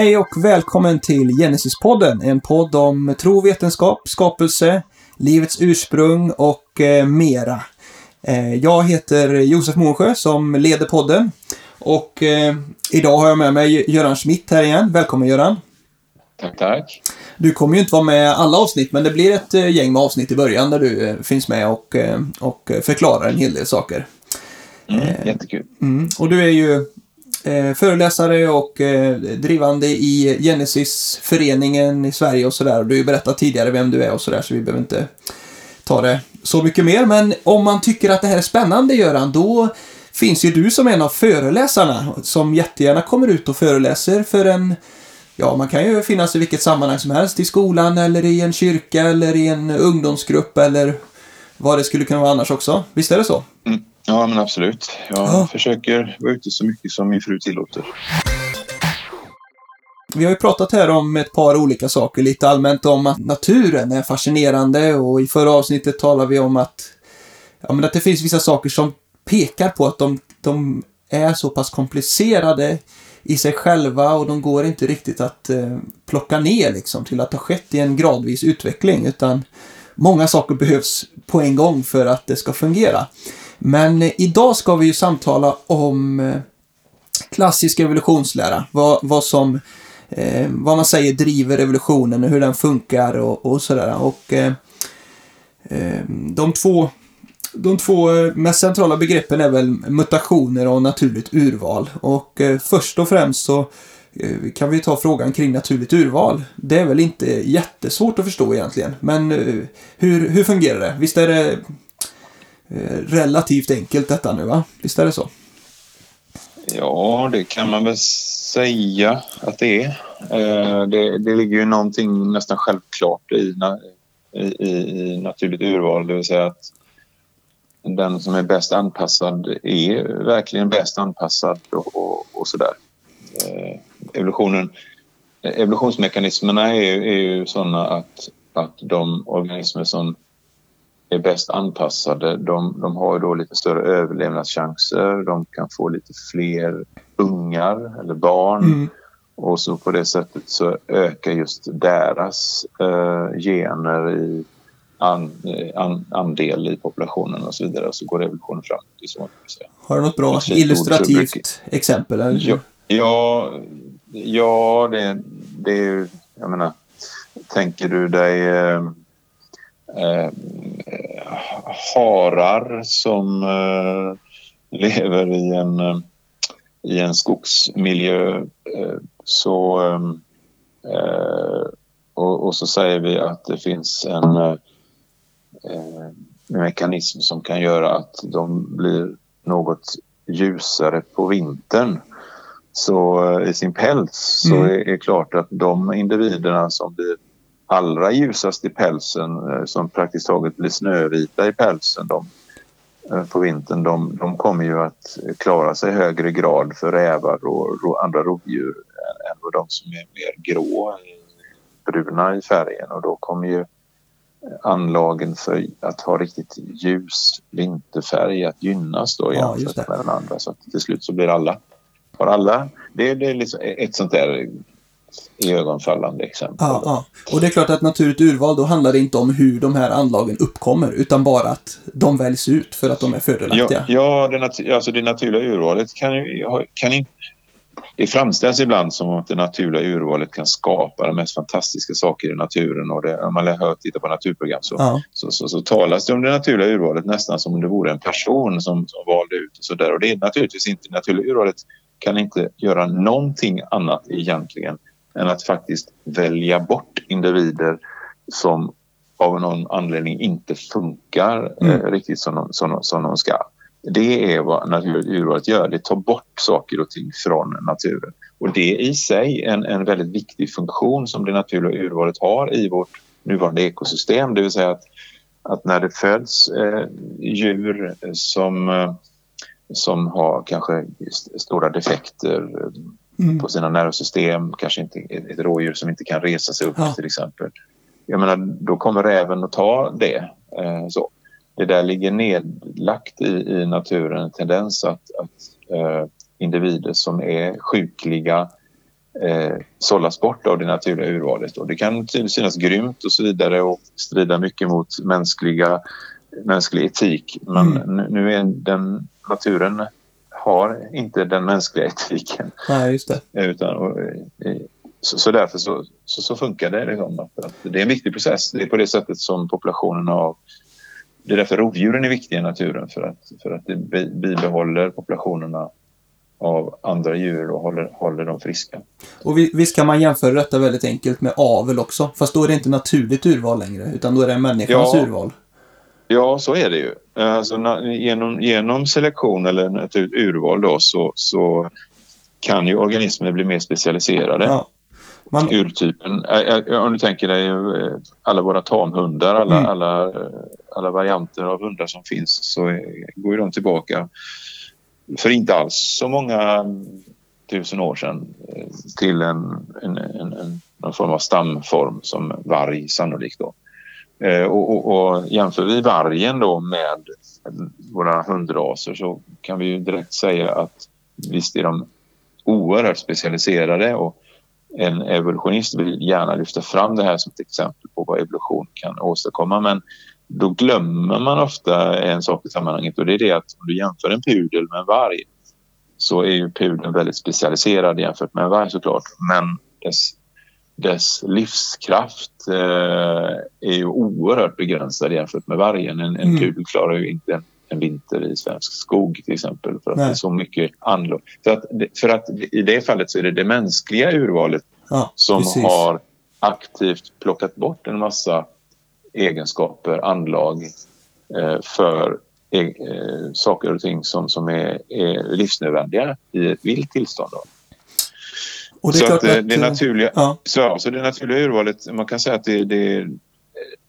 Hej och välkommen till Genesis-podden, en podd om tro, vetenskap, skapelse, livets ursprung och eh, mera. Eh, jag heter Josef Månsjö som leder podden och eh, idag har jag med mig Göran Schmidt här igen. Välkommen Göran! Tack, tack! Du kommer ju inte vara med alla avsnitt, men det blir ett eh, gäng med avsnitt i början där du eh, finns med och, eh, och förklarar en hel del saker. Mm, jättekul! Mm, och du är ju eh, föreläsare och eh, drivande i Genesis-föreningen i Sverige och sådär. Du har ju berättat tidigare vem du är och sådär, så vi behöver inte ta det så mycket mer. Men om man tycker att det här är spännande, Göran, då finns ju du som en av föreläsarna som jättegärna kommer ut och föreläser för en Ja, man kan ju finnas i vilket sammanhang som helst, i skolan eller i en kyrka eller i en ungdomsgrupp eller vad det skulle kunna vara annars också. Visst är det så? Mm. Ja, men absolut. Jag ja. försöker vara ute så mycket som min fru tillåter. Vi har ju pratat här om ett par olika saker, lite allmänt om att naturen är fascinerande och i förra avsnittet talade vi om att, ja, men att det finns vissa saker som pekar på att de, de är så pass komplicerade i sig själva och de går inte riktigt att eh, plocka ner liksom till att ha skett i en gradvis utveckling utan många saker behövs på en gång för att det ska fungera. Men eh, idag ska vi ju samtala om eh, klassisk evolutionslära. Vad, vad som eh, vad man säger driver evolutionen och hur den funkar och, och sådär. Och eh, eh de två de två mest centrala begreppen är väl mutationer och naturligt urval. Och eh, först och främst så kan vi ta frågan kring naturligt urval. Det är väl inte jättesvårt att förstå egentligen. Men hur, hur fungerar det? Visst är det Eh, relativt enkelt detta nu va? Visst är det så? Ja, det kan man väl säga att det är. Eh, det, det ligger ju någonting nästan självklart i, i, i naturligt urval, det vill säga att den som är bäst anpassad är verkligen bäst anpassad och, och, och sådär. Eh, evolutionen, evolutionsmekanismerna är, är ju sådana att, att de organismer som är bäst anpassade. De, de har då lite större överlevnadschanser. De kan få lite fler ungar eller barn. Mm. Och så på det sättet så ökar just deras eh, gener i an, an, andel i populationen och så vidare. Så går evolutionen framåt. Har du något bra illustrativt exempel? Eller? Ja, ja, ja det, det är ju... Jag menar, tänker du dig... Eh, eh, harar som eh, lever i en, eh, i en skogsmiljö. Eh, så, eh, och, och, så säger vi att det finns en mekanism som kan göra att de blir något ljusare på vintern så i sin päls mm. så är det klart att de individerna som blir allra ljusast i pälsen eh, som praktiskt taget blir snövita i pälsen de, eh, på vintern de, de kommer ju att klara sig i högre grad för rävar och andra rovdjur än vad de som är mer grå, bruna i färgen. Och då kommer ju anlagen för att ha riktigt ljus vinterfärg att gynnas då ja, jämfört med den andra. Så att till slut så blir alla, har alla, det, det är liksom ett sånt där ögonfallande exempel. Ja, ja, och det är klart att naturligt urval då handlar det inte om hur de här anlagen uppkommer utan bara att de väljs ut för att de är fördelaktiga. Ja, ja det, nat alltså det naturliga urvalet kan, kan inte... Det framställs ibland som att det naturliga urvalet kan skapa de mest fantastiska saker i naturen och det, om man hör titta på naturprogram så, ja. så, så, så, talas det om det naturliga urvalet nästan som om det vore en person som, som valde ut och så där och det är naturligtvis inte, det naturliga urvalet kan inte göra någonting annat egentligen än att faktiskt välja bort individer som av någon anledning inte funkar mm. eh, riktigt som de, som, som de ska. Det är vad naturligt urvalet gör. Det tar bort saker och ting från naturen. Och det är i sig en, en väldigt viktig funktion som det naturliga urvalet har i vårt nuvarande ekosystem. Det vill säga att, att när det föds eh, djur som, eh, som har kanske stora defekter mm. på sina nervsystem. Kanske inte ett rådjur som inte kan resa sig upp ja. till exempel. Jag menar, då kommer räven att ta det. Eh, så. Det där ligger nedlagt i, i naturen, en tendens att, att eh, individer som är sjukliga eh, sållas bort av det naturliga urvalet. Och det kan synas grymt och så vidare och strida mycket mot mänskliga, mänsklig etik. Men mm. nu är den naturen har inte den mänskliga etiken. Nej, just det. Utan, och, eh, så, så därför så, så, så, funkar det. Liksom, att, att det är en viktig process. Det är på det sättet som populationen av... Det är därför rovdjuren är viktiga i naturen. För att, för att det bibehåller populationerna av andra djur och håller, håller dem friska. Och visst kan man jämföra detta väldigt enkelt med avel också. Fast då är det inte naturligt urval längre, utan då är det människans ja, urval. Ja, så är det ju. Alltså, genom, genom selektion eller naturligt urval då, så, så kan ju organismer bli mer specialiserade. Ja. Man... Urtypen. Om du tänker dig eh, alla våra tamhundar, alla, mm. alla, alla varianter av hundar som finns så går de tillbaka för inte alls så många tusen år sedan eh, till en, en, en, en någon form av stamform som varg sannolikt. Då. Eh, och, och, och jämför vi vargen då med våra hundraser så kan vi ju direkt säga att visst är de oerhört specialiserade och en evolutionist vill gärna lyfta fram det här som ett exempel på vad evolution kan åstadkomma. Men då glömmer man ofta en sak i sammanhanget och det är det att om du jämför en pudel med en varg så är ju pudeln väldigt specialiserad jämfört med en varg såklart. Men dess, dess livskraft eh, är ju oerhört begränsad jämfört med vargen. En, en mm. pudel klarar ju inte en, en vinter i svensk skog till exempel för att Nej. det är så mycket anlag. För att, för att i det fallet så är det det mänskliga urvalet ja, som precis. har aktivt plockat bort en massa egenskaper, anlag eh, för eh, saker och ting som, som är, är livsnödvändiga i ett vilt tillstånd. Då. Och det så att, att, det naturliga, ja. så, så det naturliga urvalet, man kan säga att det, det,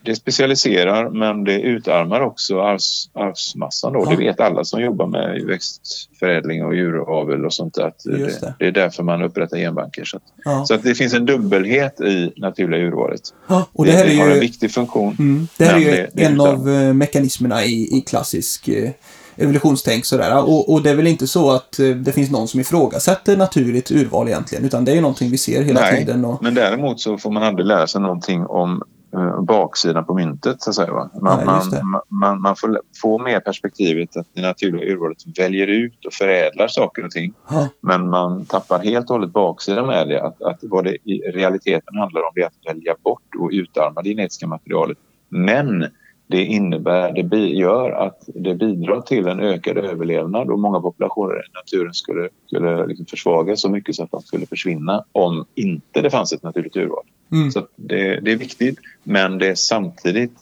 det specialiserar men det utarmar också arvs, arvsmassan. Då. Ja. Det vet alla som jobbar med växtförädling och djuravel och sånt. Att det. Det, det. är därför man upprättar genbanker. Så, att, ja. så att det finns en dubbelhet i naturliga urvalet. Ja, och det, här det, är har en viktig funktion. Mm, det här är ju en av eh, mekanismerna i, i klassisk eh, evolutionstänk sådär. Och, och, det är väl inte så att eh, det finns någon som ifrågasätter naturligt urval egentligen, utan det är ju någonting vi ser hela Nej, tiden. Och... men däremot så får man aldrig lära sig någonting om uh, baksidan på myntet så att säga. Va? Man, Nej, man, man, man, får få med perspektivet att det naturliga urvalet väljer ut och förädlar saker och ting. Ha. Men man tappar helt och hållet baksidan med det. Att, att vad det i realiteten handlar om är att välja bort och utarma det genetiska materialet. Men det innebär, det gör att det bidrar till en ökad överlevnad och många populationer i naturen skulle, skulle liksom försvagas så mycket så att de skulle försvinna om inte det fanns ett naturligt urval. Mm. Så det, det, är viktigt men det är samtidigt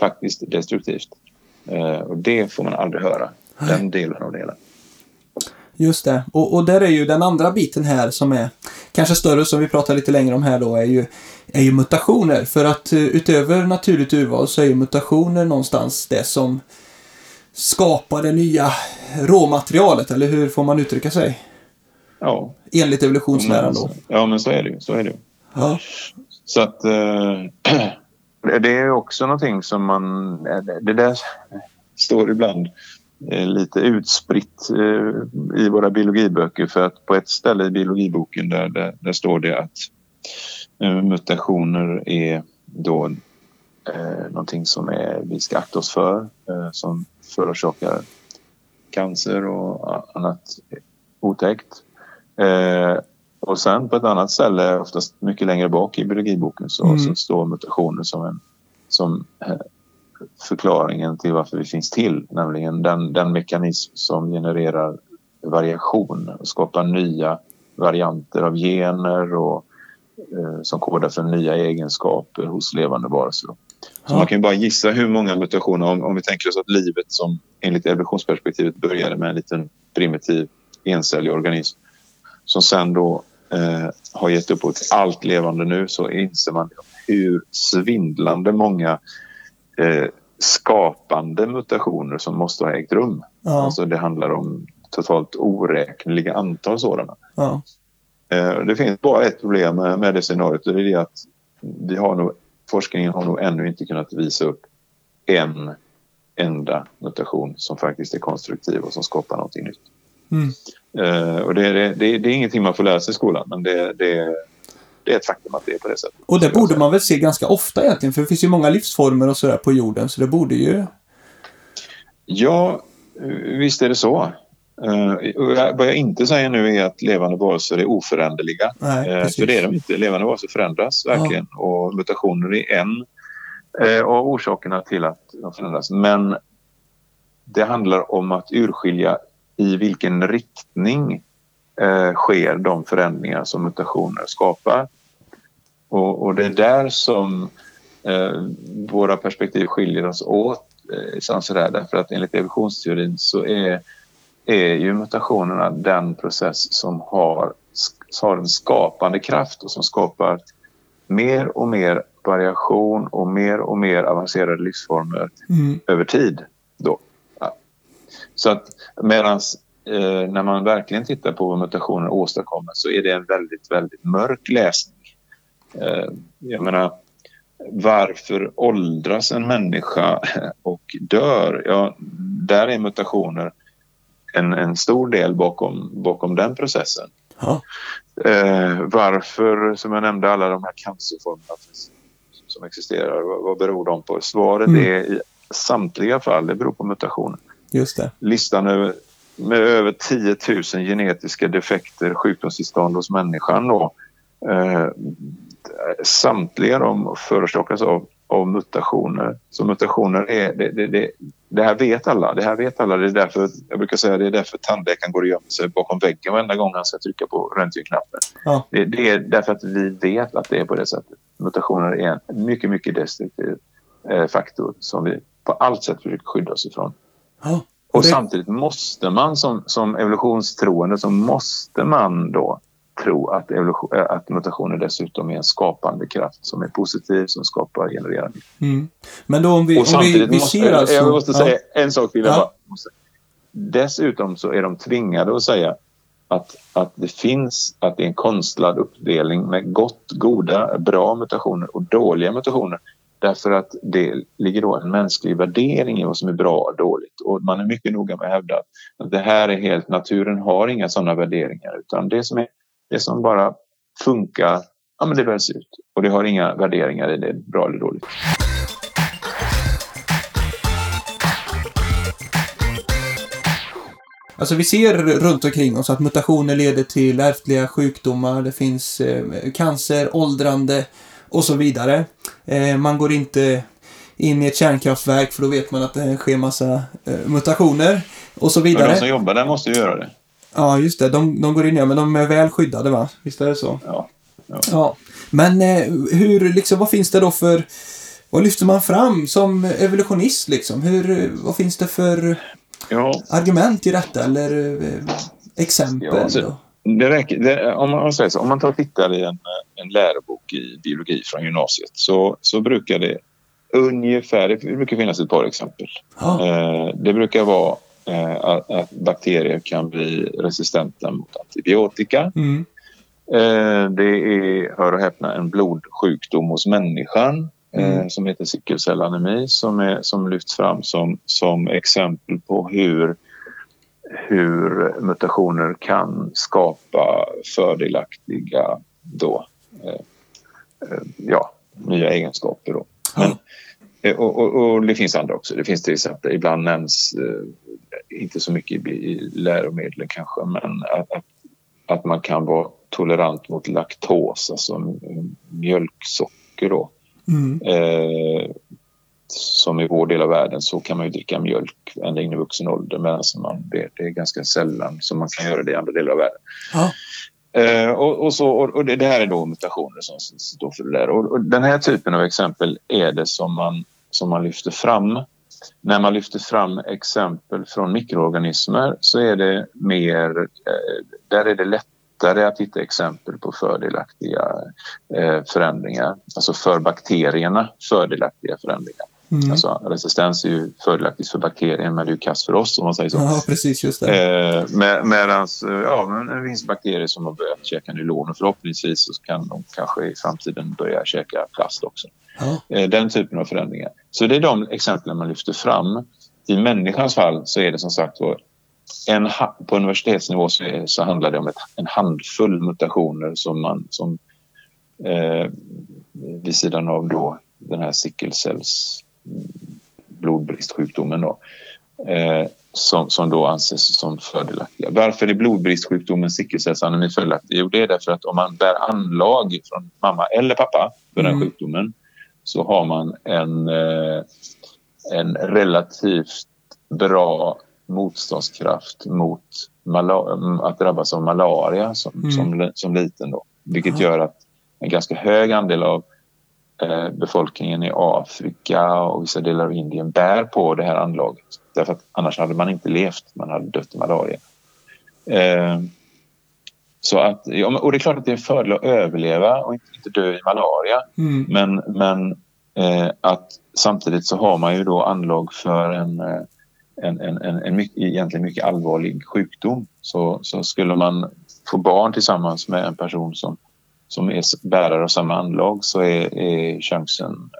faktiskt destruktivt. Eh, och det får man aldrig höra, den delen av det hela. Just det. Och, och där är ju den andra biten här som är kanske större som vi pratar lite längre om här då är ju, är ju mutationer. För att uh, utöver naturligt urval så är ju mutationer någonstans det som skapar det nya råmaterialet, eller hur får man uttrycka sig? Ja. Enligt evolutionsläran då. Ja, men så är det ju. Så är det. Ja. Så att uh, det är också någonting som man... Det där står ibland Eh, lite utspritt eh, i våra biologiböcker för att på ett ställe i biologiboken där, där, där står det att eh, mutationer är då eh, någonting som är, vi ska akta oss för eh, som förorsakar cancer och annat otäckt. Eh, och sen på ett annat ställe, oftast mycket längre bak i biologiboken, så, mm. så står mutationer som en som förklaringen till varför vi finns till, nämligen den, den mekanism som genererar variation och skapar nya varianter av gener och eh, som kodar för nya egenskaper hos levande varelser. Så man kan ju bara gissa hur många mutationer, om, om vi tänker oss att livet som enligt evolutionsperspektivet började med en liten primitiv encellig organism som sen då eh, har gett upphov till allt levande nu så inser man hur svindlande många eh, skapande mutationer som måste ha ägt rum. Ja. Alltså det handlar om totalt oräkneliga antal sådana. Ja. Eh, det finns bara ett problem med det scenariot och det är det att vi har nog, forskningen har nog ännu inte kunnat visa upp en enda mutation som faktiskt är konstruktiv och som skapar någonting nytt. Mm. Uh, och det, det, det, det, är ingenting man får lära sig i skolan, men det, det, det är ett faktum att det är på det sättet. Och det borde man väl se ganska ofta egentligen, för det finns ju många livsformer och sådär på jorden, så det borde ju... Ja, visst är det så. Uh, vad jag inte säger nu är att levande varelser är oföränderliga. Nej, uh, för det är de inte. Levande varelser förändras verkligen ja. och mutationer är en uh, av orsakerna till att de förändras. Men det handlar om att urskilja i vilken riktning sker de förändringar som mutationer skapar. Och, och det är där som våra perspektiv skiljer oss åt. Eh, sådär, därför att enligt evolutionsteorin så är är ju mutationerna den process som har, har en skapande kraft och som skapar mer och mer variation och mer och mer avancerade livsformer mm. över tid. Då. Ja. Så att medans eh, när man verkligen tittar på vad mutationer åstadkommer så är det en väldigt, väldigt mörk läsning. Eh, jag menar, varför åldras en människa och dör? Ja, där är mutationer en, en stor del bakom, bakom den processen. Ja. Eh, varför, som jag nämnde, alla de här cancerformerna som existerar, vad, vad beror de på? Svaret mm. är i samtliga fall, det beror på mutationer. Just det. Listan över, med över 10 000 genetiska defekter, sjukdomstillstånd hos människan då. Eh, samtliga de förorsakas av av mutationer. Så mutationer är, det, det, det, det, här vet alla. Det här vet alla. Det är därför, jag brukar säga det är därför tandläkaren går och gömmer sig bakom väggen varenda gång han ska trycka på röntgenknappen. Ja. Det, det, är därför att vi vet att det är på det sättet. Mutationer är en mycket, mycket destruktiv eh, faktor som vi på allt sätt försöker skydda oss ifrån. Ja. Och, och samtidigt måste man som, som evolutionstroende så måste man då tro att, evolution, äh, att mutationer dessutom är en skapande kraft som är positiv, som skapar genererande. Mm. Men då om vi, om vi, vi måste, ser alltså... Jag måste säga ja. en sak till. Ja. Bara, dessutom så är de tvingade att säga att, att det finns, att det är en konstlad uppdelning med gott, goda, bra mutationer och dåliga mutationer. Därför att det ligger då en mänsklig värdering i vad som är bra och dåligt. Och man är mycket noga med att hävda att det här är helt, naturen har inga sådana värderingar utan det som är det som bara funkar, ja men det väljs ut. Och det har inga värderingar i det, bra eller dåligt. Alltså vi ser runt omkring oss att mutationer leder till ärftliga sjukdomar, det finns eh, cancer, åldrande och så vidare. Eh, man går inte in i ett kärnkraftverk för då vet man att det sker massa eh, mutationer och så vidare. Men de som jobbar där måste ju göra det. Ja, just det. De, de går in, ja, men de är väl skyddade va? Visst är det så? Ja. Ja. ja. Men eh, hur, liksom, vad finns det då för... Vad lyfter man fram som evolutionist liksom? Hur, vad finns det för ja. argument i detta eller eh, exempel? Ja, alltså, det räcker, det, om, man, säger så, om man tar och tittar i en, en lärobok i biologi från gymnasiet så, så brukar det ungefär, det brukar finnas ett par exempel. Ja. Eh, det brukar vara att bakterier kan bli resistenta mot antibiotika. Mm. Eh, det är, hör och häpna, en blodsjukdom hos människan eh, mm. som heter sickelcellanemi som, är, som lyfts fram som, som exempel på hur, hur mutationer kan skapa fördelaktiga då, ja, nya egenskaper. Då. Men, och, och, och, det finns andra också. Det finns till exempel, ibland nämns inte så mycket i läromedlen kanske, men att, att, att, man kan vara tolerant mot laktos, alltså mjölksocker då. Mm. Eh, som i vår del av världen så kan man ju dricka mjölk ända in i vuxen ålder medan man, det, det är ganska sällan som man kan göra det i andra delar av världen. Ja. Eh, och, och, så, och, det, det, här är då mutationer som står för det där. Och, och, den här typen av exempel är det som man, som man lyfter fram när man lyfter fram exempel från mikroorganismer så är det mer, eh, där är det lättare att hitta exempel på fördelaktiga eh, förändringar, alltså för bakterierna fördelaktiga förändringar. Mm. Alltså, resistens är ju fördelaktigt för bakterien men det är ju kass för oss om man säger så. Ja, precis. Just det. Eh, med, medans, ja, men det finns bakterier som har börjat käka nylon och förhoppningsvis så kan de kanske i framtiden börja käka plast också. Ja. Eh, den typen av förändringar. Så det är de exemplen man lyfter fram. I människans fall så är det som sagt en, på universitetsnivå så, är, så handlar det om ett, en handfull mutationer som man som eh, vid sidan av då den här sickelcells blodbristsjukdomen då, eh, som, som då anses som fördelaktiga. Varför är blodbristsjukdomen sickelcellsanemi fördelaktig? Jo, det är därför att om man bär anlag från mamma eller pappa för den mm. sjukdomen så har man en, eh, en relativt bra motståndskraft mot att drabbas av malaria som, mm. som, som liten. Då, vilket Aha. gör att en ganska hög andel av befolkningen i Afrika och vissa delar av Indien bär på det här anlaget. Därför att annars hade man inte levt, man hade dött i malaria. Eh, så att, och det är klart att det är en fördel att överleva och inte, dö i malaria. Mm. Men, men eh, att samtidigt så har man ju då anlag för en, eh, en, en, en, en mycket, egentligen mycket allvarlig sjukdom. Så, så skulle man få barn tillsammans med en person som, som är bärare av samma anlag så är, är chansen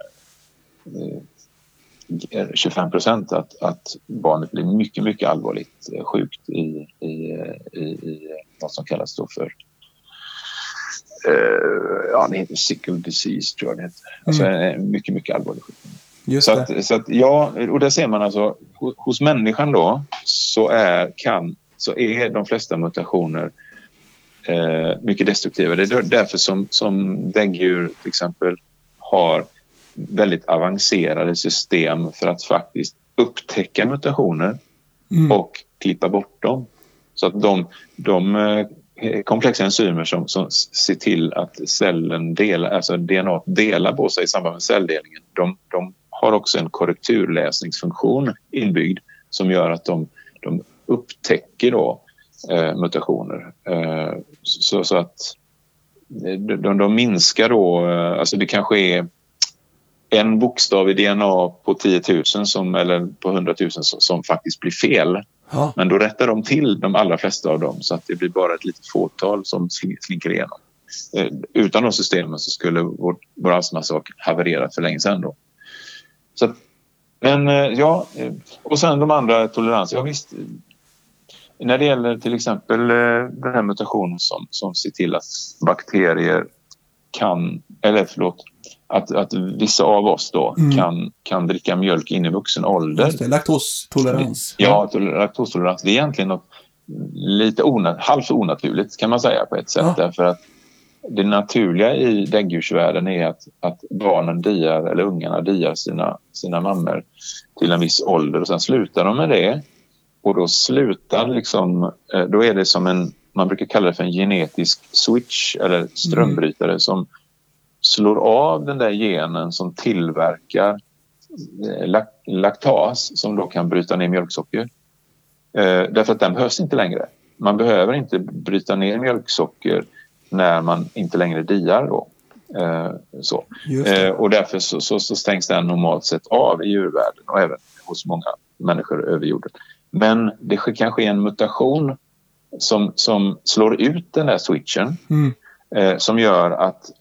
eh, 25 procent att, att barnet blir mycket, mycket allvarligt eh, sjukt i, i, i, i något som kallas då för uh, ja, det heter sickle disease tror jag det heter. Alltså mm. en mycket, mycket allvarlig sjukdom. Just så, att, så att, ja, och där ser man alltså hos människan då så är, kan, så är de flesta mutationer eh, mycket destruktiva. Det är därför som, som däggdjur till exempel har väldigt avancerade system för att faktiskt upptäcka mutationer mm. och klippa bort dem. Så att de, de eh, komplexa enzymer som, som ser till att cellen delar, alltså DNA delar på sig i samband med celldelningen, de, de har också en korrekturläsningsfunktion inbyggd som gör att de, de upptäcker då, eh, mutationer. Eh, så, så, att de, de minskar då, eh, alltså det kanske är en bokstav i DNA på 10 000 som, eller på 100 000 som, som faktiskt blir fel. Ja. Men då rättar de till de allra flesta av dem så att det blir bara ett litet fåtal som slinker igenom. Eh, utan de systemen så skulle vår, vår astmasak haverera för länge sedan. Då. Så, men eh, ja, eh, och sen de andra toleranser. Ja, visst, när det gäller till exempel den här mutationen som, som ser till att bakterier kan, eller förlåt, att, att vissa av oss då mm. kan, kan dricka mjölk in i vuxen ålder. laktostolerans. Ja, laktostolerans. Det är egentligen något lite onat halvt onaturligt kan man säga på ett sätt. Ja. Därför att det naturliga i däggdjursvärlden är att, att barnen diar, eller ungarna diar sina, sina mammor till en viss ålder och sen slutar de med det. Och då slutar liksom, eh, då är det som en, man brukar kalla det för en genetisk switch eller strömbrytare mm. som slår av den där genen som tillverkar eh, laktas som då kan bryta ner mjölksocker. Eh, därför att den behövs inte längre. Man behöver inte bryta ner mjölksocker när man inte längre diar. Då. Eh, så. och därför så, så, så, stängs den normalt sett av i djurvärlden och även hos många människor över jorden. Men det kan ske en mutation som, som slår ut den där switchen mm. eh, som gör att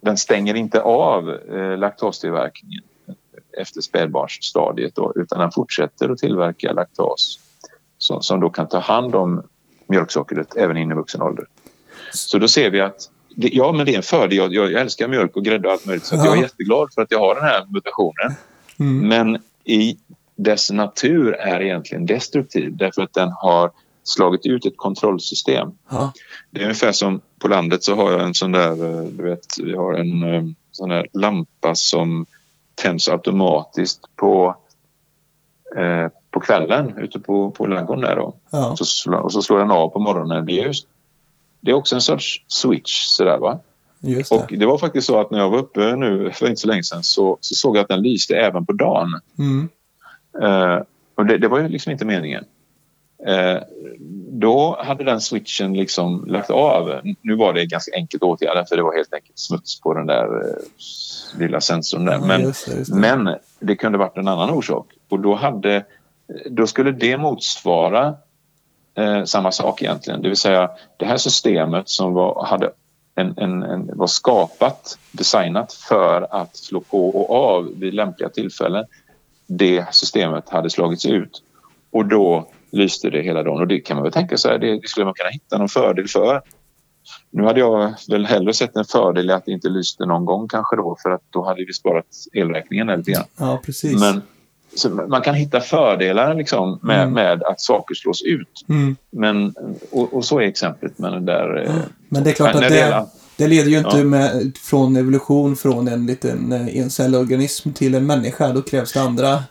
den stänger inte av eh, laktostillverkningen efter spädbarnsstadiet då, utan den fortsätter att tillverka laktas som, som då kan ta hand om mjölksockret även in i vuxen ålder. Så då ser vi att det, ja, men det är en fördel. Jag, jag, älskar mjölk och grädde och allt möjligt så ja. jag är jätteglad för att jag har den här mutationen. Mm. Men i dess natur är egentligen destruktiv därför att den har slagit ut ett kontrollsystem. Ja. Det är ungefär som på landet så har jag en sån där, eh, du vet, vi har en eh, sån där lampa som tänds automatiskt på, eh, på kvällen ute på, på ladugården där då. Ja. Så, och så slår den av på morgonen när det blir ljust. Det är också en sorts switch sådär va. Det. Och det var faktiskt så att när jag var uppe nu för inte så länge sedan så, så såg jag att den lyste även på dagen. Mm. Uh, och det, det, var ju liksom inte meningen. Eh, då hade den switchen liksom lagt av. Nu var det ganska enkelt åtgärdat för det var helt enkelt smuts på den där eh, lilla sensorn där. Men, ja, just det, just det. men det kunde varit en annan orsak och då, hade, då skulle det motsvara eh, samma sak egentligen. Det vill säga det här systemet som var, hade en, en, en, var skapat, designat för att slå på och av vid lämpliga tillfällen. Det systemet hade slagits ut och då lyste det hela dagen. Och det kan man väl tänka sig, det, det skulle man kunna hitta någon fördel för. Nu hade jag väl hellre sett en fördel i att det inte lyste någon gång kanske då för att då hade vi sparat elräkningen lite grann. Ja, precis. Men man kan hitta fördelar liksom med, mm. med att saker slås ut. Mm. Men, och, och, så är exemplet med den där... Ja, men det är klart att det, det leder ju inte ja. med, från evolution från en liten eh, encellorganism till en människa. Då krävs det andra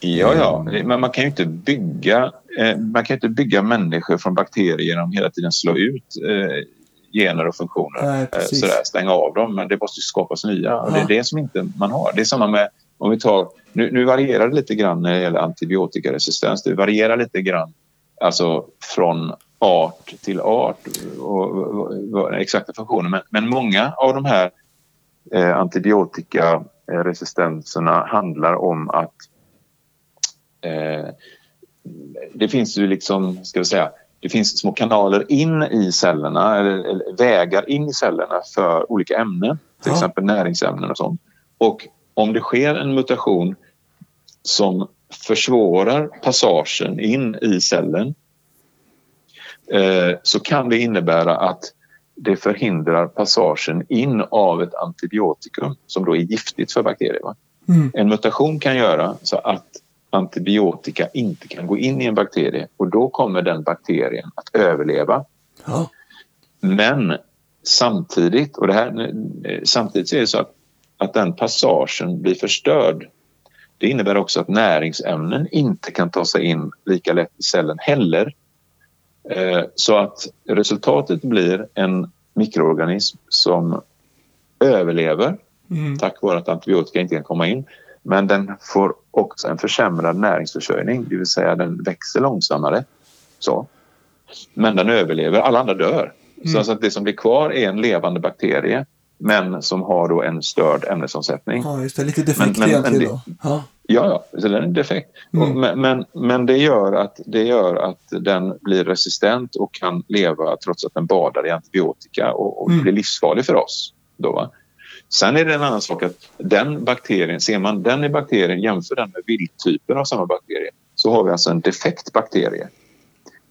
Ja, ja, men man kan ju inte bygga, eh, man kan inte bygga människor från bakterier genom hela tiden slå ut eh, gener och funktioner. Nej, sådär, stänga av dem, men det måste skapas nya. Och det är det som inte man har. Det är samma med, om vi tar, nu, nu varierar det lite grann när det gäller antibiotikaresistens. Det varierar lite grann alltså från art till art och, och, och exakta funktioner. Men, men, många av de här eh, antibiotikaresistenserna handlar om att eh, det finns ju liksom, ska vi säga, det finns små kanaler in i cellerna eller, eller vägar in i cellerna för olika ämnen, till ja. exempel näringsämnen och sånt. Och om det sker en mutation som försvårar passagen in i cellen så kan det innebära att det förhindrar passagen in av ett antibiotikum som då är giftigt för bakterier. Mm. En mutation kan göra så att antibiotika inte kan gå in i en bakterie och då kommer den bakterien att överleva. Ja. Men samtidigt, och det här, samtidigt är det så att, att den passagen blir förstörd. Det innebär också att näringsämnen inte kan ta sig in lika lätt i cellen heller. Eh, så att resultatet blir en mikroorganism som överlever mm. tack vare att antibiotika inte kan komma in men den får också en försämrad näringsförsörjning, det vill säga den växer långsammare. Så. Men den överlever, alla andra dör. Mm. Så alltså att det som blir kvar är en levande bakterie men som har då en störd ämnesomsättning. Ja, just det. Lite defekt men, men, egentligen då. Ja. Ja, så den är defekt. Mm. Men, men, men, det, gör att, det gör att den blir resistent och kan leva trots att den badar i antibiotika och, och mm. blir livsfarlig för oss. Då, va? Sen är det en annan sak att den bakterien, ser man den i bakterien, jämför den med vildtyper av samma bakterie, så har vi alltså en defekt bakterie.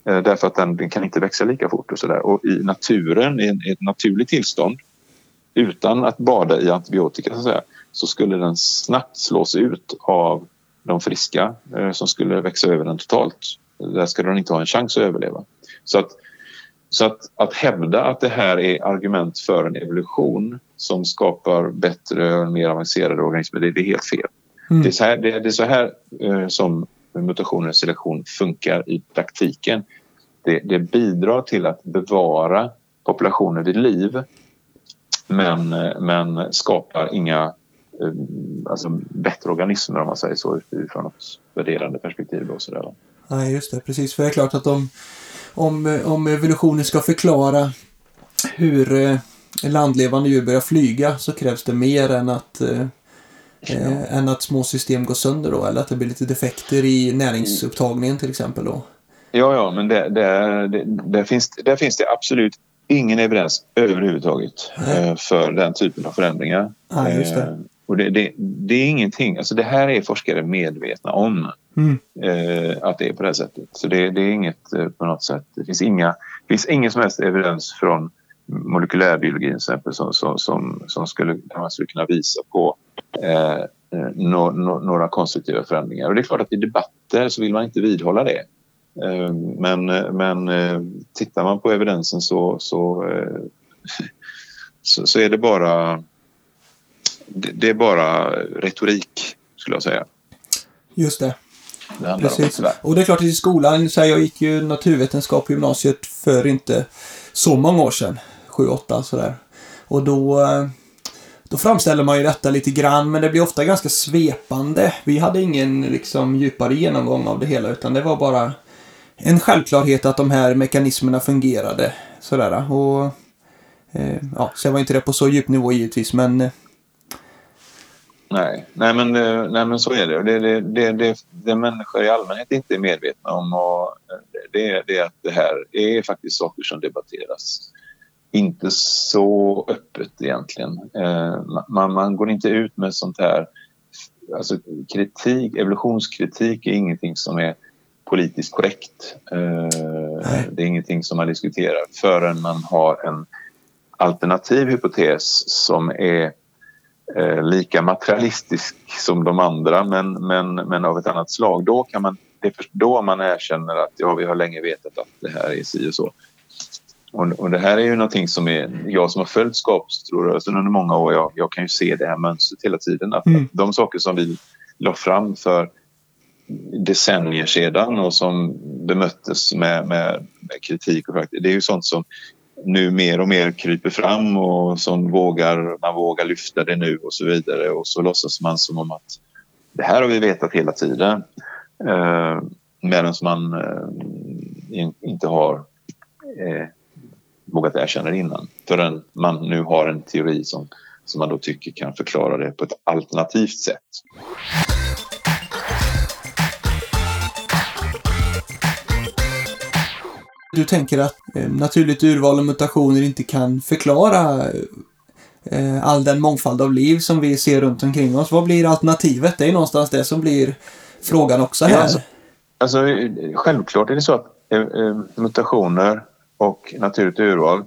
Eh, därför att den, den, kan inte växa lika fort och sådär. Och i naturen, i ett naturligt tillstånd, utan att bada i antibiotika så, säga, så skulle den snabbt slås ut av de friska eh, som skulle växa över den totalt. Där skulle den inte ha en chans att överleva. Så att så att, att hävda att det här är argument för en evolution som skapar bättre och mer avancerade organismer, det, det är helt fel. Mm. Det, är så här, det, det är så här eh, som mutationer och selektion funkar i praktiken. Det, det, bidrar till att bevara populationer vid liv men, men skapar inga eh, alltså, bättre organismer om man säger så utifrån ett värderande perspektiv. Och så där. Nej, just det. Precis, för det är klart att de om, om evolutionen ska förklara hur eh, landlevande djur börjar flyga så krävs det mer än att eh, eh, än att små system går sönder då eller att det blir lite defekter i näringsupptagningen till exempel då. Ja, ja, men det, det, det, där, finns, där finns det absolut ingen evidens överhuvudtaget eh, för den typen av förändringar. Ja, det. Eh, och det, det, det, är ingenting, alltså det här är forskare medvetna om. Mm. Eh, att det är på det här sättet. Så det, är inget på något sätt. Det finns, inga, det finns ingen som helst evidens från molekylärbiologin till exempel som, som, som, som skulle, man skulle kunna visa på eh, no, no, några konstruktiva förändringar. Och det är klart att i debatter så vill man inte vidhålla det. Eh, men, men eh, tittar man på evidensen så, så, så, så är det bara det, är bara retorik skulle jag säga. Just det. Det Precis. Om, och det är klart att i skolan, så här, jag gick ju naturvetenskap på gymnasiet för inte så många år sedan. Sju, åtta sådär. Och då, eh, då framställer man ju detta lite grann, men det blir ofta ganska svepande. Vi hade ingen liksom djupare genomgång av det hela, utan det var bara en självklarhet att de här mekanismerna fungerade. Sådär. Och, eh, ja, sen var inte det på så djup nivå givetvis, men eh, Nej, nej, men, eh, nej men så är det. Det, det, det, det, det människor i allmänhet inte är medvetna om och det, det är att det här är faktiskt saker som debatteras. Inte så öppet egentligen. Eh, man, man går inte ut med sånt här... Alltså kritik, evolutionskritik är ingenting som är politiskt korrekt. Eh, det är ingenting som man diskuterar förrän man har en alternativ hypotes som är eh, lika materialistisk som de andra men, men, men av ett annat slag. Då kan man, det är först då man erkänner att ja, vi har länge vetat att det här är si och så. Och, och det här är ju någonting som är, jag som har följt skapelsetrorörelsen under många år, jag, jag kan ju se det här mönstret hela tiden. Att, mm. de saker som vi la fram för decennier sedan och som bemöttes med, med, med kritik. Och det är ju sånt som nu mer och mer kryper fram och som vågar, man vågar lyfta det nu och så vidare och så låtsas man som om att det här har vi vetat hela tiden. Eh, Medan man eh, inte har eh, vågat erkänna det innan förrän man nu har en teori som, som man då tycker kan förklara det på ett alternativt sätt. Du tänker att eh, naturligt urval och mutationer inte kan förklara eh, all den mångfald av liv som vi ser runt omkring oss. Vad blir alternativet? Det är någonstans det som blir frågan också här. Alltså, alltså, självklart är det så att eh, mutationer och naturligt urval.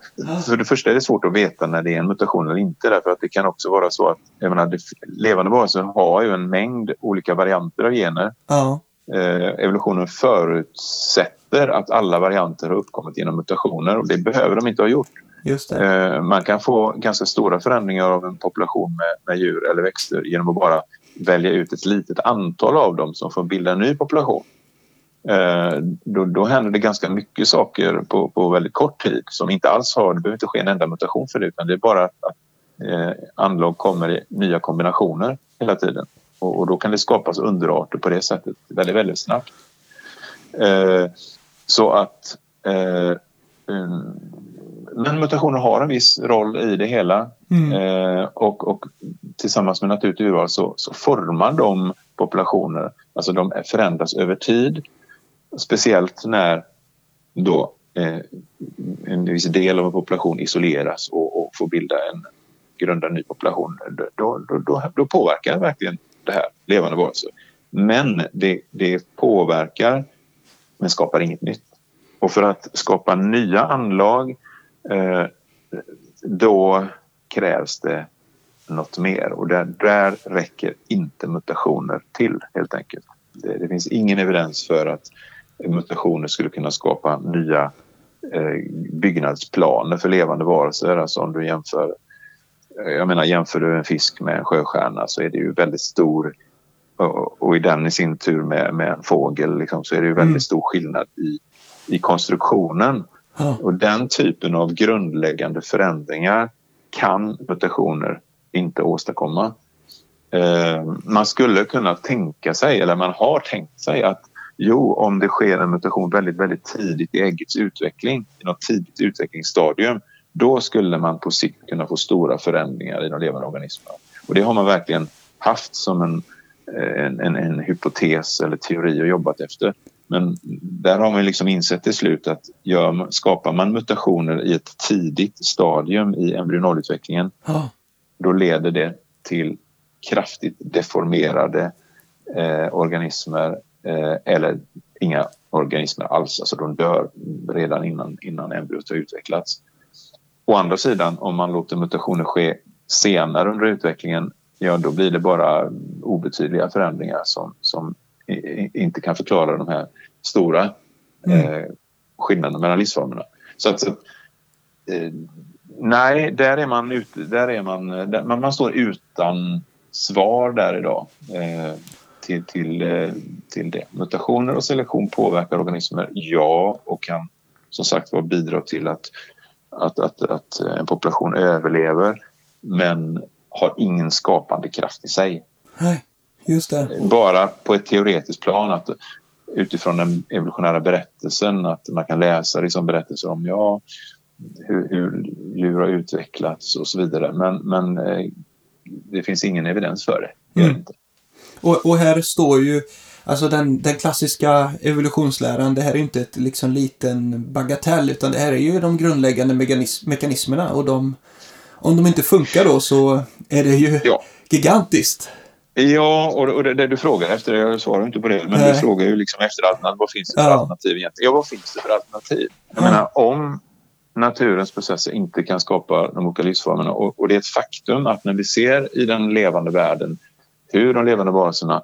För det första är det svårt att veta när det är en mutation eller inte därför att det kan också vara så att jag menar, levande varelser har ju en mängd olika varianter av gener. Ja. Eh, evolutionen förutsätter att alla varianter har uppkommit genom mutationer och det behöver de inte ha gjort. Eh, man kan få ganska stora förändringar av en population med, med djur eller växter genom att bara välja ut ett litet antal av dem som får bilda en ny population. Eh, då, då händer det ganska mycket saker på, på väldigt kort tid som inte alls har, det behöver inte ske en enda mutation för det utan det är bara att eh, anlag kommer i nya kombinationer hela tiden. Och, och, då kan det skapas underarter på det sättet väldigt, väldigt snabbt. Eh, så att eh, um, men mutationer har en viss roll i det hela mm. eh, och, och, tillsammans med naturligt urval så, så formar de populationer, alltså de förändras över tid Speciellt när då eh, en viss del av en population isoleras och, och får bilda en grunda ny population. Då, då, då, då påverkar verkligen det här levande varelser. Men det, det påverkar men skapar inget nytt. Och för att skapa nya anlag eh, då krävs det något mer och där, där räcker inte mutationer till helt enkelt. Det, det finns ingen evidens för att mutationer skulle kunna skapa nya eh, byggnadsplaner för levande varelser. Alltså om du jämför, jag menar jämför du en fisk med en sjöstjärna så är det ju väldigt stor och, och i den i sin tur med, med en fågel liksom, så är det ju väldigt mm. stor skillnad i, i konstruktionen. Oh. Och den typen av grundläggande förändringar kan mutationer inte åstadkomma. Eh, man skulle kunna tänka sig, eller man har tänkt sig att Jo, om det sker en mutation väldigt, väldigt tidigt i äggets utveckling, i något tidigt utvecklingsstadium, då skulle man på sikt kunna få stora förändringar i de levande organismerna. Och det har man verkligen haft som en, en, en, en hypotes eller teori och jobbat efter. Men där har man liksom insett till slut att gör, skapar man mutationer i ett tidigt stadium i embryonolutvecklingen oh. då leder det till kraftigt deformerade eh, organismer Eh, eller inga organismer alls, alltså de dör redan innan, innan embryot har utvecklats. Å andra sidan, om man låter mutationer ske senare under utvecklingen, ja då blir det bara obetydliga förändringar som, som inte kan förklara de här stora mm. eh, skillnaderna mellan livsformerna. Så att, eh, nej, där är man ute, där är man, där, man, man står utan svar där idag. Eh, till, till, eh, till det. Mutationer och selektion påverkar organismer, ja, och kan som sagt var bidra till att, att, att, att en population överlever men har ingen skapande kraft i sig. Nej, just det. Bara på ett teoretiskt plan att utifrån den evolutionära berättelsen att man kan läsa liksom berättelser om ja, hur, hur djur har utvecklats och så vidare. Men, men eh, det finns ingen evidens för det. Mm. Och, och här står ju Alltså den, den klassiska evolutionsläran, det här är ju inte ett liksom liten bagatell utan det här är ju de grundläggande mekanism, mekanismerna och de, om de inte funkar då så är det ju ja. gigantiskt. Ja, och, och det, det, du frågar efter, jag svarar inte på det, men Nej. du frågar ju liksom efter alternativ. Vad finns det för ja. alternativ egentligen? Ja, vad finns det för alternativ? Jag ja. menar, om naturens processer inte kan skapa de olika livsformerna och, och, det är ett faktum att när vi ser i den levande världen hur de levande varelserna,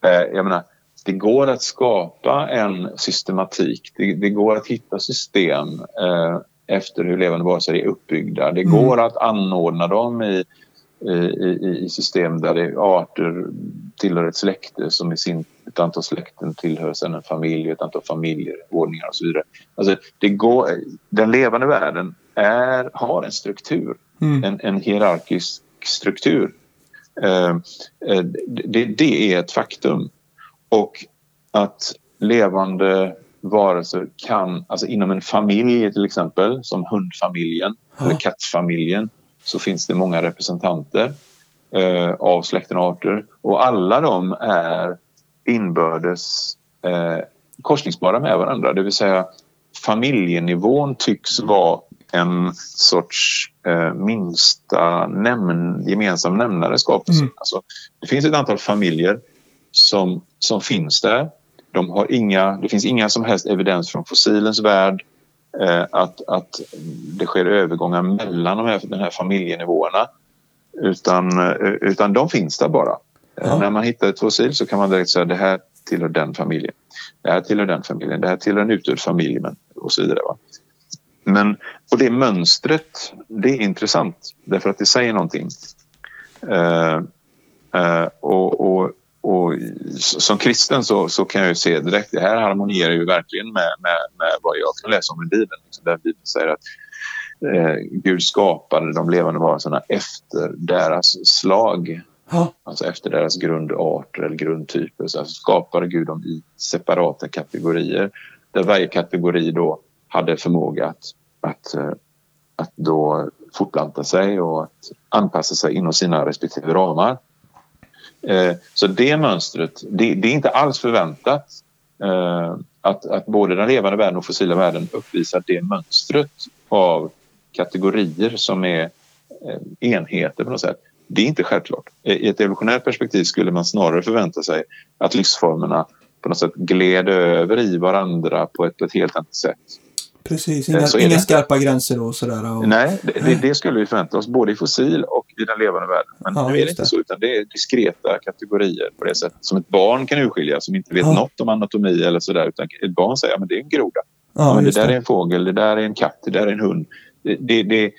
jag menar, det går att skapa en systematik. Det, det går att hitta system eh, efter hur levande varelser är uppbyggda. Det mm. går att anordna dem i, i, i system där det arter tillhör ett släkte som i sin, ett antal släkten tillhör sen en familj, ett antal familjer, ordningar och så vidare. Alltså, det går, den levande världen är, har en struktur, mm. en, en hierarkisk struktur. Eh, eh det, det är ett faktum. Och att levande varelser kan, alltså inom en familj till exempel, som hundfamiljen ja. eller kattfamiljen, så finns det många representanter eh, av släkten och arter och alla de är inbördes eh, korsningsbara med varandra. Det vill säga familjenivån tycks vara en sorts eh, minsta nämn, gemensam nämnare skapelse. Mm. Alltså, det finns ett antal familjer som, som finns där. De har inga, det finns inga som helst evidens från fossilens värld eh, att, att det sker övergångar mellan de här, de här familjenivåerna. Utan, eh, utan de finns där bara. Ja. När man hittar ett fossil så kan man direkt säga det här tillhör den familjen. Det här tillhör den familjen. Det här tillhör en utdöd familj men, och så vidare. Va? Men, och det mönstret, det är intressant därför att det säger någonting. Uh, uh, och, och, och som kristen så, så kan jag ju se direkt, det här harmonierar ju verkligen med, med, med vad jag kan läsa om i Bibeln. Liksom där Bibeln säger att eh, Gud skapade de levande varelserna efter deras slag. Ha. Alltså efter deras grundarter eller grundtyper. Så alltså skapade Gud dem i separata kategorier. Där varje kategori då hade förmåga att, att, eh, att då fortplanta sig och att anpassa sig inom sina respektive ramar. Eh, så det mönstret, det, det, är inte alls förväntat eh, att, att både den levande världen och fossila världen uppvisar det mönstret av kategorier som är enheter på något sätt. Det är inte självklart. I ett evolutionärt perspektiv skulle man snarare förvänta sig att livsformerna på något sätt gled över i varandra på ett, på ett helt annat sätt. Precis, inga, inga skarpa gränser och sådär. Och... Nej, det, det, skulle vi förvänta oss både i fossil och i den levande världen. Men ja, nu är det inte det. så utan det är diskreta kategorier på det sättet. Som ett barn kan urskilja som inte vet ja. något om anatomi eller sådär. Utan ett barn säger att det är en groda. Ja, men det där är en fågel, det där är en katt, det där är en hund. Det, det, det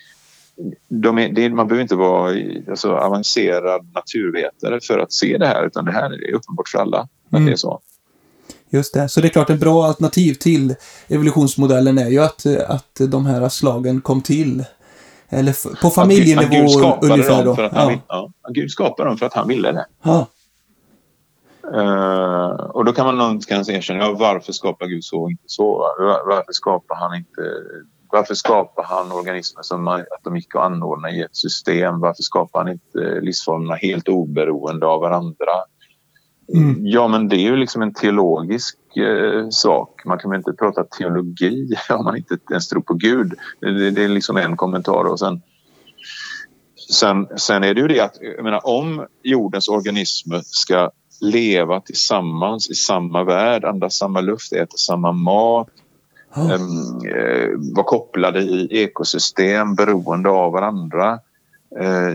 de är, det, man behöver inte vara alltså, avancerad naturvetare för att se det här utan det här är uppenbart för alla. Mm. det är så. Just det. Så det är klart, ett bra alternativ till evolutionsmodellen är ju att, att de här slagen kom till. Eller på familjenivå att Gud ungefär då. För att han, ja. ja. Gud skapade dem för att han ville det. Ja. Uh, och då kan man någonstans erkänna, ja, varför skapar Gud så och inte så? Var, varför skapar han inte varför skapar han organismer som att de gick att anordna i ett system? Varför skapar han inte livsformerna helt oberoende av varandra? Mm. Ja, men det är ju liksom en teologisk eh, sak. Man kan väl inte prata teologi om man inte ens tror på Gud. Det, det är liksom en kommentar och sen Sen, sen är det ju det att menar, om jordens organismer ska leva tillsammans i samma värld, andas samma luft, äta samma mat, oh. eh, vara kopplade i ekosystem beroende av varandra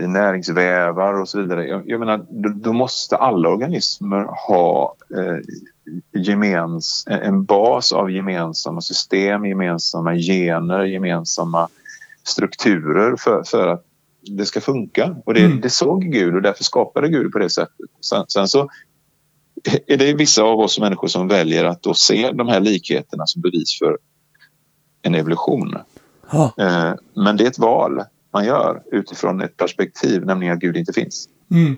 i näringsvävar och så vidare. Jag, jag menar, då, då, måste alla organismer ha eh, gemens, en bas av gemensamma system, gemensamma gener, gemensamma strukturer för, för att det ska funka. Och det, mm. det såg Gud och därför skapade Gud på det sättet. Sen, sen, så är det vissa av oss människor som väljer att då se de här likheterna som bevis för en evolution. Ah. Men det är ett val man gör utifrån ett perspektiv, nämligen att Gud inte finns. Mm.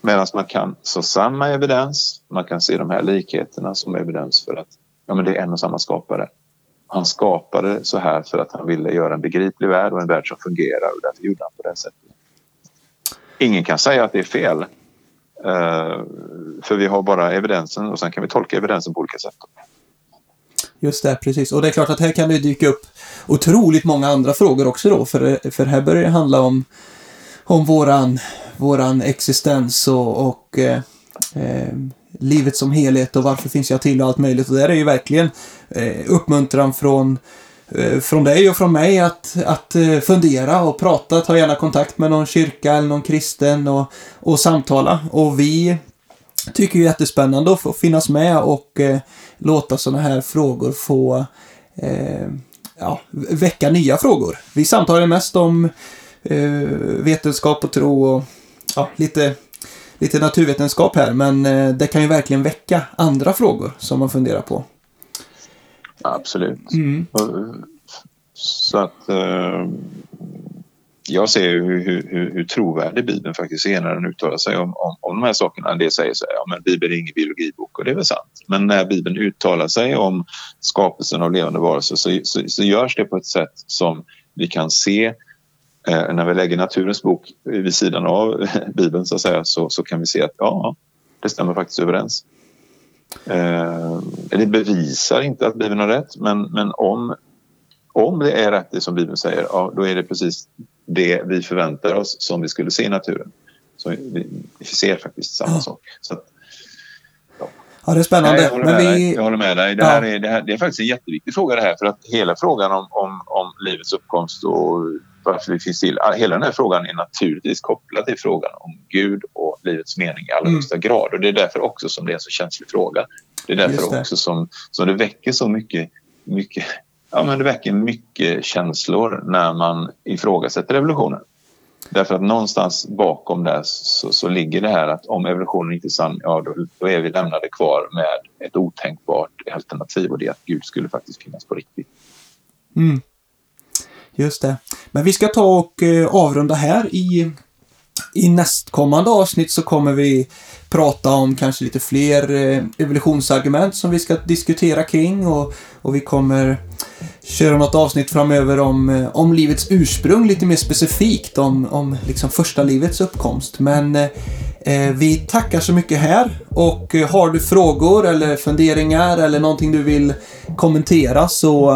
Medan man kan så samma evidens, man kan se de här likheterna som evidens för att ja, men det är en och samma skapare. Han skapade så här för att han ville göra en begriplig värld och en värld som fungerar och därför gjorde han på det sättet. Ingen kan säga att det är fel. Uh, för vi har bara evidensen och sen kan vi tolka evidensen på olika sätt. Just det, precis. Och det är klart att här kan det dyka upp otroligt många andra frågor också då, för, för här börjar det handla om, om våran våran existens och, och eh, eh, livet som helhet och varför finns jag till och allt möjligt. Och där är ju verkligen eh, uppmuntran från eh, från dig och från mig att, att eh, fundera och prata, ta gärna kontakt med någon kyrka eller någon kristen och, och samtala. Och vi tycker det är jättespännande att få finnas med och eh, låta sådana här frågor få eh, ja, väcka nya frågor. Vi samtalar mest om eh, vetenskap och tro och ja, lite, lite naturvetenskap här, men eh, det kan ju verkligen väcka andra frågor som man funderar på. Absolut. Mm. Så att eh, jag ser hur, hur, hur trovärdig Bibeln faktiskt är när den uttalar sig om, om, om de här sakerna. En del säger så här, ja men Bibeln är ingen biologibok och det är väl sant. Men när Bibeln uttalar sig om skapelsen av levande varelser så, så, så görs det på ett sätt som vi kan se eh, när vi lägger naturens bok vid sidan av Bibeln så, att säga, så, så kan vi se att ja, det stämmer faktiskt överens. Eh, det bevisar inte att Bibeln har rätt men, men om, om det är rätt det som Bibeln säger, ja, då är det precis det vi förväntar oss som vi skulle se i naturen. Så vi, vi ser faktiskt samma ja. sak. Så att, ja. ja, det är spännande. Jag, håller med vi... dig. jag håller med dig. Det, här är, det, här, det är faktiskt en jätteviktig fråga det här för att hela frågan om, om, om livets uppkomst och varför vi finns till. Hela den här frågan är naturligtvis kopplad till frågan om Gud och livets mening i allra mm. högsta grad. Och det är därför också som det är en så känslig fråga. Det är därför det. också som, som det väcker så mycket, mycket Ja, men det väcker mycket känslor när man ifrågasätter evolutionen. Därför att någonstans bakom det så, så ligger det här att om evolutionen inte är sann, ja då, då, är vi lämnade kvar med ett otänkbart alternativ och det är att Gud skulle faktiskt finnas på riktigt. Mm. Just det. Men vi ska ta och eh, avrunda här i i nästkommande avsnitt så kommer vi prata om kanske lite fler eh, evolutionsargument som vi ska diskutera kring och, och vi kommer köra något avsnitt framöver om, eh, om livets ursprung lite mer specifikt om, om liksom första livets uppkomst. Men eh, eh vi tackar så mycket här och eh, har du frågor eller funderingar eller någonting du vill kommentera så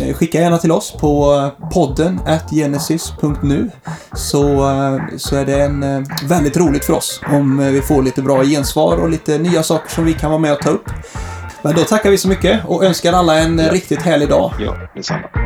eh, skicka gärna till oss på podden genesis.nu så, så är det en, väldigt roligt för oss om vi får lite bra gensvar och lite nya saker som vi kan vara med och ta upp. Men då tackar vi så mycket och önskar alla en ja. riktigt härlig dag. Ja, detsamma.